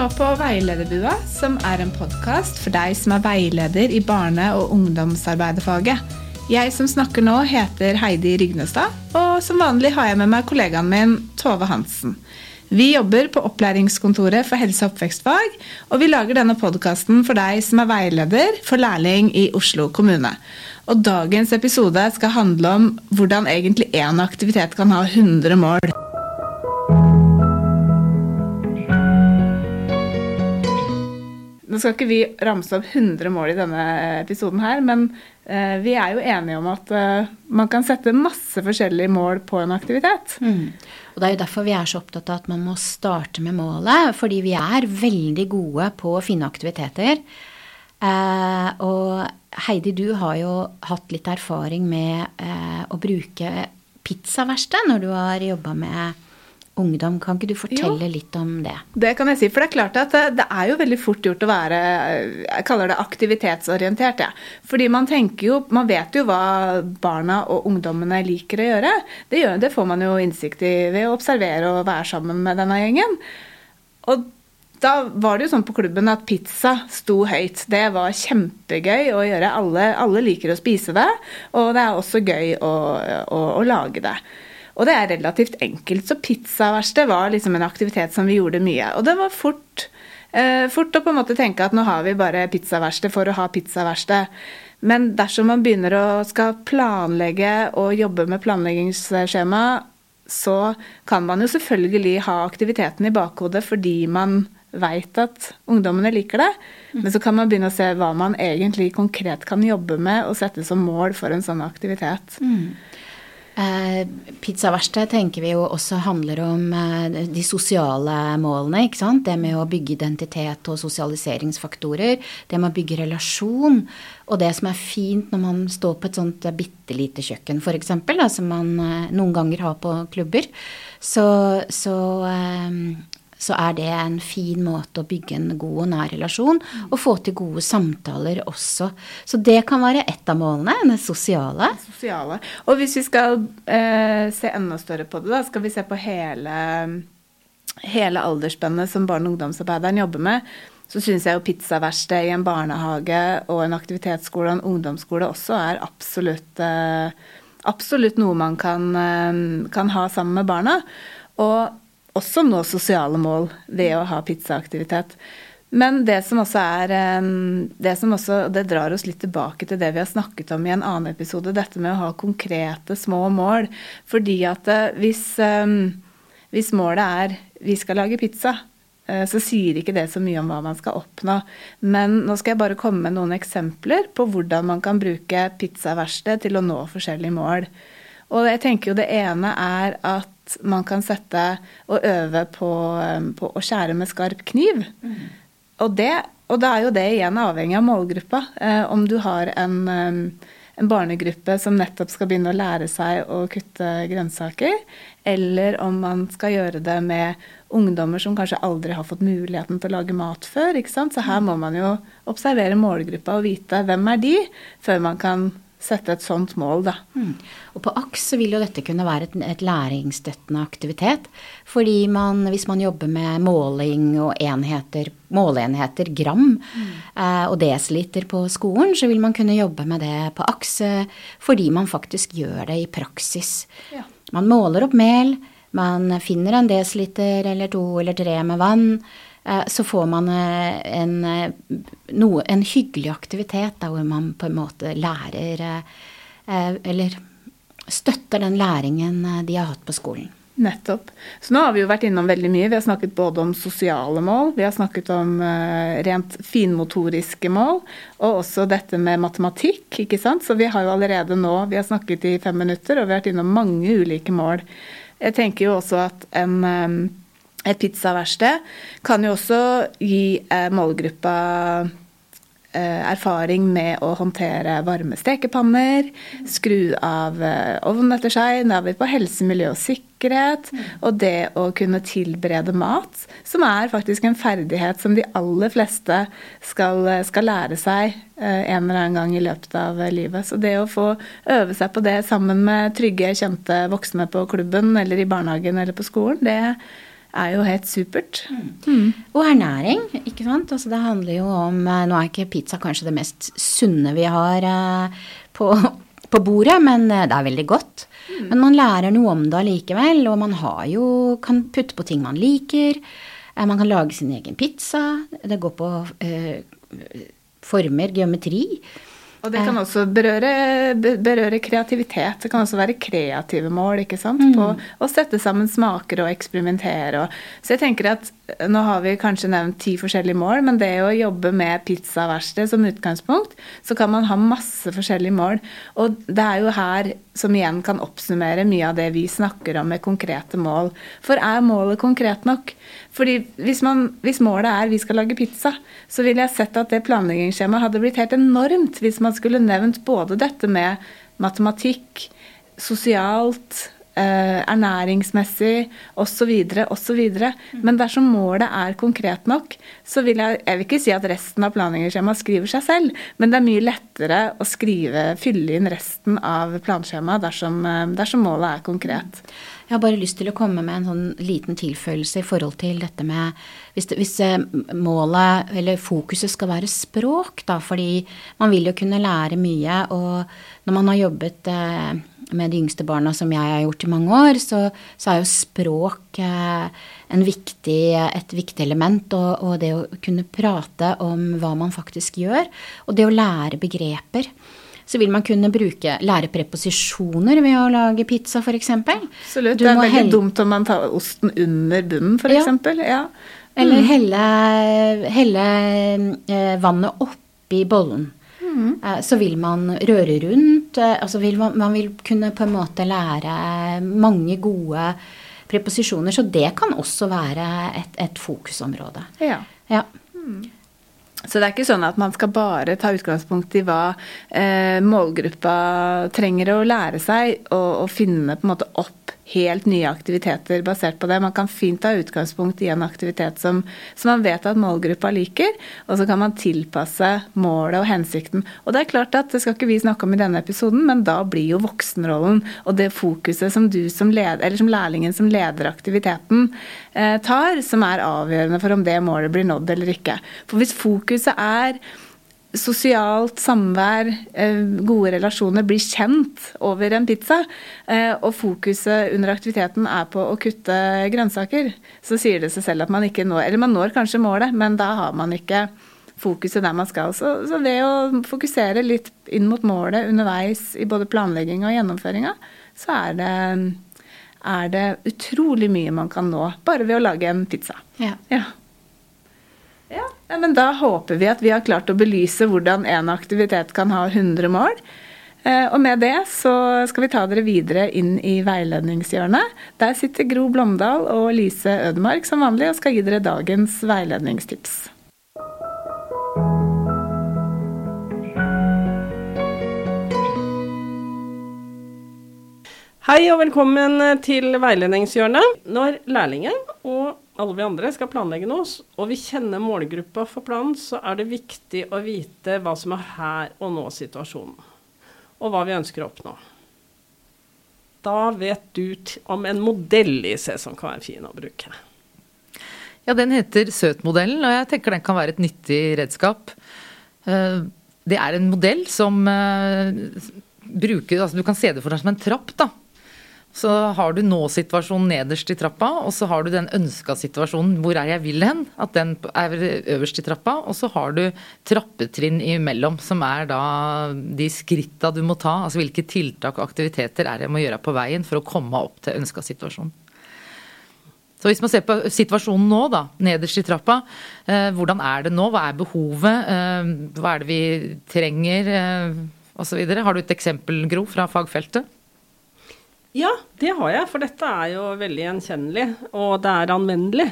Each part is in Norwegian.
Nå på Veilederbua, som er en podkast for deg som er veileder i barne- og ungdomsarbeiderfaget. Jeg som snakker nå, heter Heidi Rygnestad, og som vanlig har jeg med meg kollegaen min Tove Hansen. Vi jobber på Opplæringskontoret for helse- og oppvekstfag, og vi lager denne podkasten for deg som er veileder for lærling i Oslo kommune. Og dagens episode skal handle om hvordan egentlig én aktivitet kan ha 100 mål. Nå skal ikke vi ramse opp 100 mål i denne episoden her, men eh, vi er jo enige om at eh, man kan sette masse forskjellige mål på en aktivitet. Mm. Og Det er jo derfor vi er så opptatt av at man må starte med målet. Fordi vi er veldig gode på å finne aktiviteter. Eh, og Heidi, du har jo hatt litt erfaring med eh, å bruke pizzaverksted når du har jobba med ungdom. Kan ikke du fortelle jo, litt om det? Det kan jeg si. For det er klart at det, det er jo veldig fort gjort å være Jeg kaller det aktivitetsorientert. Ja. Fordi man tenker jo Man vet jo hva barna og ungdommene liker å gjøre. Det, gjør, det får man jo innsikt i ved å observere og være sammen med denne gjengen. Og da var det jo sånn på klubben at pizza sto høyt. Det var kjempegøy å gjøre. Alle, alle liker å spise det, og det er også gøy å, å, å lage det. Og det er relativt enkelt. Så pizzaverksted var liksom en aktivitet som vi gjorde mye. Og det var fort, eh, fort å på en måte tenke at nå har vi bare pizzaverksted for å ha pizzaverksted. Men dersom man begynner å skal planlegge og jobbe med planleggingsskjema, så kan man jo selvfølgelig ha aktiviteten i bakhodet fordi man veit at ungdommene liker det. Men så kan man begynne å se hva man egentlig konkret kan jobbe med og sette som mål for en sånn aktivitet. Mm. Eh, tenker vi jo også handler om eh, de sosiale målene. ikke sant? Det med å bygge identitet og sosialiseringsfaktorer. Det med å bygge relasjon. Og det som er fint når man står på et sånt bitte lite kjøkken, f.eks., som man eh, noen ganger har på klubber, så, så så er det en fin måte å bygge en god og nær relasjon og få til gode samtaler også. Så det kan være ett av målene, det sosiale. Det sosiale. Og hvis vi skal eh, se enda større på det, da, skal vi se på hele, hele aldersspennet som barne- og ungdomsarbeideren jobber med, så syns jeg jo pizzaverksted i en barnehage og en aktivitetsskole og en ungdomsskole også er absolutt, eh, absolutt noe man kan, eh, kan ha sammen med barna. Og også nå sosiale mål ved å ha pizzaaktivitet. Men det som også er Det som også, det drar oss litt tilbake til det vi har snakket om i en annen episode, dette med å ha konkrete små mål. Fordi at eh, hvis, hvis målet er vi skal lage pizza, eh, så sier ikke det så mye om hva man skal oppnå. Men nå skal jeg bare komme med noen eksempler på hvordan man kan bruke pizzaverksted til å nå forskjellige mål. Og jeg tenker jo det ene er at man kan sette og øve på, um, på å skjære med skarp kniv. Mm. Og, det, og da er jo det igjen avhengig av målgruppa. Eh, om du har en, um, en, barnegruppe som nettopp skal begynne å lære seg å kutte grønnsaker, eller om man skal gjøre det med ungdommer som kanskje aldri har fått muligheten til å lage mat før. ikke sant? Så her må man jo observere målgruppa og vite hvem er de, før man kan sette et sånt mål, da. Mm. Og på AKS så vil jo dette kunne være et, et læringsstøttende aktivitet. Fordi man, hvis man jobber med måling og enheter, måleenheter, gram mm. eh, og desiliter på skolen, så vil man kunne jobbe med det på AKS eh, fordi man faktisk gjør det i praksis. Ja. Man måler opp mel, man finner en desiliter eller to eller tre med vann. Eh, så får man eh, en, eh, noe, en hyggelig aktivitet der hvor man på en måte lærer Eller støtter den læringen de har hatt på skolen. Nettopp. Så nå har vi jo vært innom veldig mye. Vi har snakket både om sosiale mål, vi har snakket om rent finmotoriske mål, og også dette med matematikk, ikke sant. Så vi har jo allerede nå, vi har snakket i fem minutter, og vi har vært innom mange ulike mål. Jeg tenker jo også at en et pizzaverksted kan jo også gi eh, målgruppa eh, erfaring med å håndtere varme stekepanner, skru av eh, ovnen etter seg. Da er vi på helse, miljø og sikkerhet. Og det å kunne tilberede mat, som er faktisk en ferdighet som de aller fleste skal, skal lære seg en eller annen gang i løpet av livet. Så det å få øve seg på det sammen med trygge, kjente voksne på klubben eller i barnehagen eller på skolen, det er jo helt supert. Mm. Og ernæring, ikke sant. Altså det handler jo om eh, Nå er ikke pizza kanskje det mest sunne vi har eh, på, på bordet, men eh, det er veldig godt. Mm. Men man lærer noe om det allikevel, og man har jo, kan putte på ting man liker. Man kan lage sin egen pizza. Det går på eh, former, geometri. Og det kan også berøre, berøre, kreativitet. Det kan også være kreative mål ikke sant? på mm. å sette sammen smaker og eksperimentere. så jeg tenker at nå har vi kanskje nevnt ti forskjellige mål, men det å jobbe med pizzaverksted som utgangspunkt, så kan man ha masse forskjellige mål. Og det er jo her som igjen kan oppsummere mye av det vi snakker om med konkrete mål. For er målet konkret nok? Fordi hvis, man, hvis målet er vi skal lage pizza, så ville jeg sett at det planleggingsskjemaet hadde blitt helt enormt hvis man skulle nevnt både dette med matematikk, sosialt, ernæringsmessig osv. osv. Men dersom målet er konkret nok, så vil jeg Jeg vil ikke si at resten av planleggingsskjemaet skriver seg selv, men det er mye lettere å skrive, fylle inn resten av planskjemaet dersom, eh, dersom målet er konkret. Jeg har bare lyst til å komme med en sånn liten tilføyelse i forhold til dette med Hvis, det, hvis eh, målet, eller fokuset, skal være språk, da, fordi man vil jo kunne lære mye. Og når man har jobbet eh, med de yngste barna, som jeg har gjort i mange år, så, så er jo språk eh, viktig, et viktig element. Og, og, det å kunne prate om hva man faktisk gjør. Og det å lære begreper så vil man kunne bruke, lære preposisjoner ved å lage pizza, f.eks. Absolutt. det er veldig dumt om man tar osten under bunnen, f.eks. Ja. ja. Eller mm. helle, helle eh, vannet oppi bollen. Mm. Eh, så vil man røre rundt. Eh, altså vil man, man, vil kunne på en måte lære mange gode preposisjoner. Så det kan også være et, et fokusområde. Ja. ja. Mm. Så det er ikke sånn at man skal bare ta utgangspunkt i hva eh, målgruppa trenger å lære seg, og, og, finne på en måte opp helt nye aktiviteter basert på det. Man kan fint ta utgangspunkt i en aktivitet som, som man vet at målgruppa liker, og så kan man tilpasse målet og hensikten. Og det er klart at det skal ikke vi snakke om i denne episoden, men da blir jo voksenrollen og det fokuset som du som, leder, eller som lærlingen som leder aktiviteten eh, tar, som er avgjørende for om det målet blir nådd eller ikke. For hvis fokuset er sosialt samvær, eh, gode relasjoner blir kjent over en pizza, eh, og fokuset under aktiviteten er på å kutte grønnsaker, så sier det seg selv at man ikke når Eller man når kanskje målet, men da har man ikke fokuset der man skal. Så, så ved å fokusere litt inn mot målet underveis i både planlegging og gjennomføringa, så er det, er det utrolig mye man kan nå bare ved å lage en pizza. Ja. ja. Ja, men Da håper vi at vi har klart å belyse hvordan en aktivitet kan ha 100 mål. Eh, og med det så skal vi ta dere videre inn i veiledningshjørnet. Der sitter Gro Blomdal og Lise Ødemark som vanlig og skal gi dere dagens veiledningstips. Hei og velkommen til veiledningshjørnet. Når lærlingen og alle vi andre skal planlegge noe, og vi kjenner målgruppa for planen, så er det viktig å vite hva som er her og nå-situasjonen, og hva vi ønsker å oppnå. Da vet du om en modell i seg som kan være fin å bruke. Ja, den heter Søt-modellen, og jeg tenker den kan være et nyttig redskap. Eh, det er en modell som eh, bruker Altså du kan se det for deg som en trapp, da. Så har du nå-situasjonen nederst i trappa, og så har du den ønska situasjonen, hvor er jeg vil hen, at den er øverst i trappa. Og så har du trappetrinn imellom, som er da de skritta du må ta. Altså hvilke tiltak og aktiviteter er det jeg må gjøre på veien for å komme opp til ønska situasjon. Så hvis man ser på situasjonen nå, da, nederst i trappa, eh, hvordan er det nå? Hva er behovet? Eh, hva er det vi trenger? Eh, Osv. Har du et eksempel, Gro, fra fagfeltet? Ja, det har jeg, for dette er jo veldig gjenkjennelig, og det er anvendelig.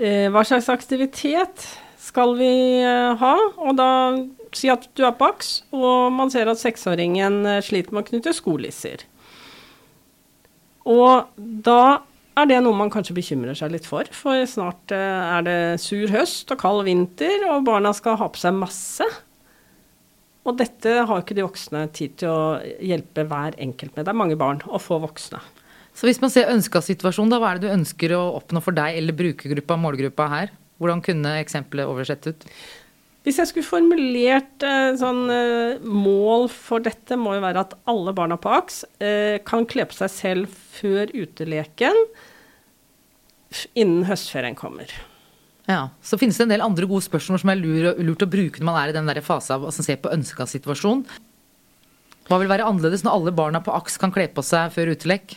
Eh, hva slags aktivitet skal vi eh, ha? Og da si at du er på AKS, og man ser at seksåringen eh, sliter med å knytte skolisser. Og da er det noe man kanskje bekymrer seg litt for, for snart er det sur høst og kald vinter, og barna skal ha på seg masse. Og dette har ikke de voksne tid til å hjelpe hver enkelt med. Det er mange barn og få voksne. Så hvis man ser ønska situasjon, da hva er det du ønsker å oppnå for deg eller brukergruppa, målgruppa her? Hvordan kunne eksempelet oversett ut? Hvis jeg skulle formulert eh, sånn eh, mål for dette, må jo være at alle barna på AKS eh, kan kle på seg selv før uteleken innen høstferien kommer. Ja, Så finnes det en del andre gode spørsmål som er lurt, å bruke når man er i den der fase av å se på ønska situasjon. Hva vil være annerledes når alle barna på AKS kan kle på seg før utelekk?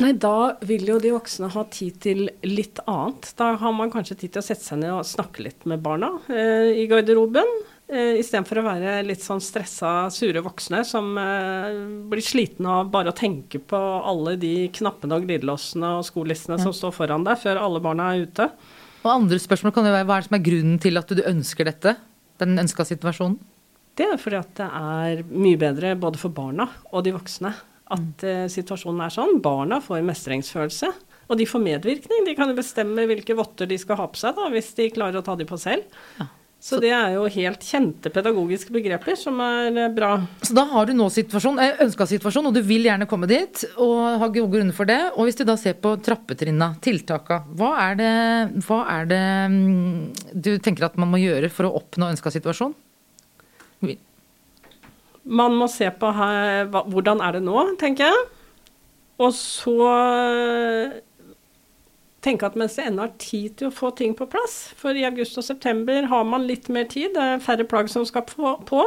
Nei, da vil jo de voksne ha tid til litt annet. Da har man kanskje tid til å sette seg ned og snakke litt med barna eh, i garderoben. Eh, Istedenfor å være litt sånn stressa, sure voksne som eh, blir slitne av bare å tenke på alle de knappene og glidelåsene og skolissene ja. som står foran deg før alle barna er ute. Og andre spørsmål kan jo være hva er det som er grunnen til at du ønsker dette? Den ønska situasjonen? Det er fordi at det er mye bedre både for barna og de voksne at mm. situasjonen er sånn. Barna får mestringsfølelse. Og de får medvirkning. De kan jo bestemme hvilke votter de skal ha på seg, da, hvis de klarer å ta de på selv. Ja. Så, det er jo helt kjente pedagogiske begreper som er eh, bra. Så da har du nå situasjon, eh, ønska situasjon, og du vil gjerne komme dit, og har gode grunner for det. Og hvis du da ser på trappetrinna, tiltaka, hva er det, hva er det mm, du tenker at man må gjøre for å oppnå ønska situasjon? Man må se på her, hvordan er det nå, tenker jeg. Og så tenke at mens det ennå er tid til å få ting på plass, for i august og september har man litt mer tid, det er færre plagg som skal på,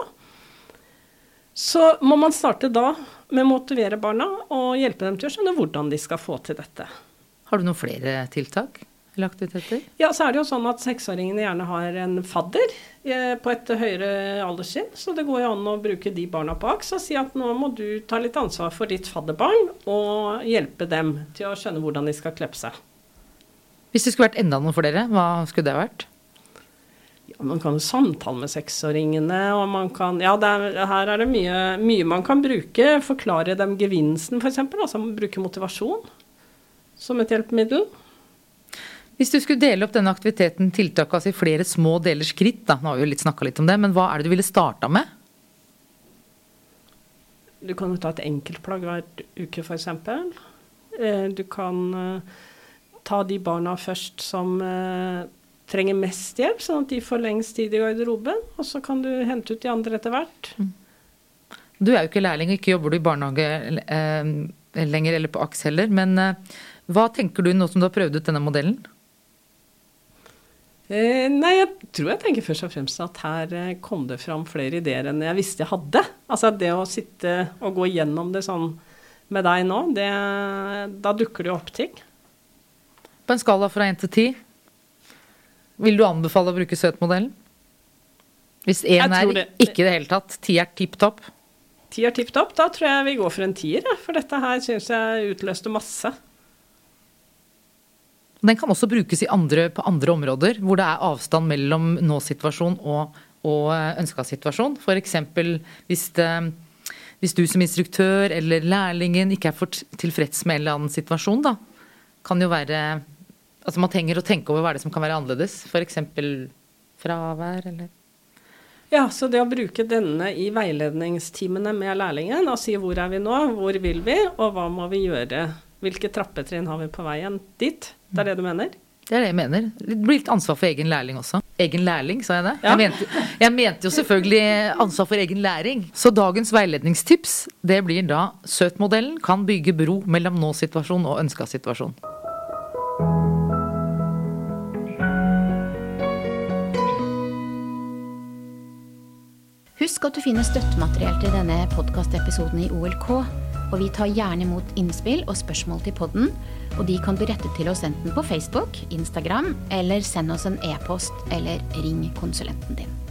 så må man starte da med å motivere barna og hjelpe dem til å skjønne hvordan de skal få til dette. Har du noen flere tiltak? eller aktiviteter? Ja, så er det jo sånn at seksåringene gjerne har en fadder eh, på et høyere alderstrinn. Så det går jo an å bruke de barna på AKS og si at nå må du ta litt ansvar for ditt fadderbarn og hjelpe dem til å skjønne hvordan de skal kleppe seg. Hvis det skulle vært enda noe for dere, hva skulle det vært? Ja, man kan jo samtale med seksåringene, og man kan Ja, er, her er det mye, mye, man kan bruke. Forklare dem gevinsten, f.eks. Altså bruke motivasjon som et hjelpemiddel. Hvis du skulle dele opp denne aktiviteten, tiltaket, altså i flere små deler skritt, da, nå har vi jo litt snakka litt om det, men hva er det du ville starta med? Du kan jo ta et enkeltplagg hver uke, f.eks. Eh, du kan eh, ta de barna først som eh, trenger mest hjelp, sånn at de får lengst tid i garderoben. Og så kan du hente ut de andre etter hvert. Mm. Du er jo ikke lærling, og ikke jobber du i barnehage lenger, eller på AKS heller. Men hva tenker du nå som du har prøvd ut denne modellen? Eh, nei, jeg tror jeg tenker først og fremst at her eh, kom det fram flere ideer enn jeg visste jeg hadde. Altså det å sitte og gå gjennom det sånn med deg nå, det, da dukker det jo opp ting. På en skala fra 1 til 10, vil du anbefale å bruke søtmodellen? Hvis én er det, ikke i det hele tatt, ti er tipp topp? Ti er tipp topp, da tror jeg vi går for en tier, for dette her syns jeg utløste masse. Den kan også brukes andre, på andre områder hvor det er avstand mellom nå-situasjon og, og eh, ønska situasjon. F.eks. Hvis, hvis du som instruktør eller lærlingen ikke er for tilfreds med en eller annen situasjon, da, kan jo være Altså man trenger å tenke over hva det som kan være annerledes. F.eks. fravær eller ja, så det å bruke denne i veiledningstimene med lærlingen og si hvor er vi nå, hvor vil vi, og hva må vi gjøre hvilke trappetrinn har vi på veien dit? Det er det du mener? Det er det jeg mener. Det blir litt ansvar for egen lærling også. Egen lærling, sa jeg det? Ja. Jeg, mente, jeg, mente, jo selvfølgelig ansvar for egen læring. Så dagens veiledningstips det blir da Søt-modellen kan bygge bro mellom nå-situasjon og ønska situasjon. Husk at du finner støttemateriell til denne podkastepisoden i OLK og vi tar gjerne imot innspill og spørsmål til podden. Og de kan du rette til oss enten på Facebook, Instagram, eller send oss en e-post eller ring konsulenten din.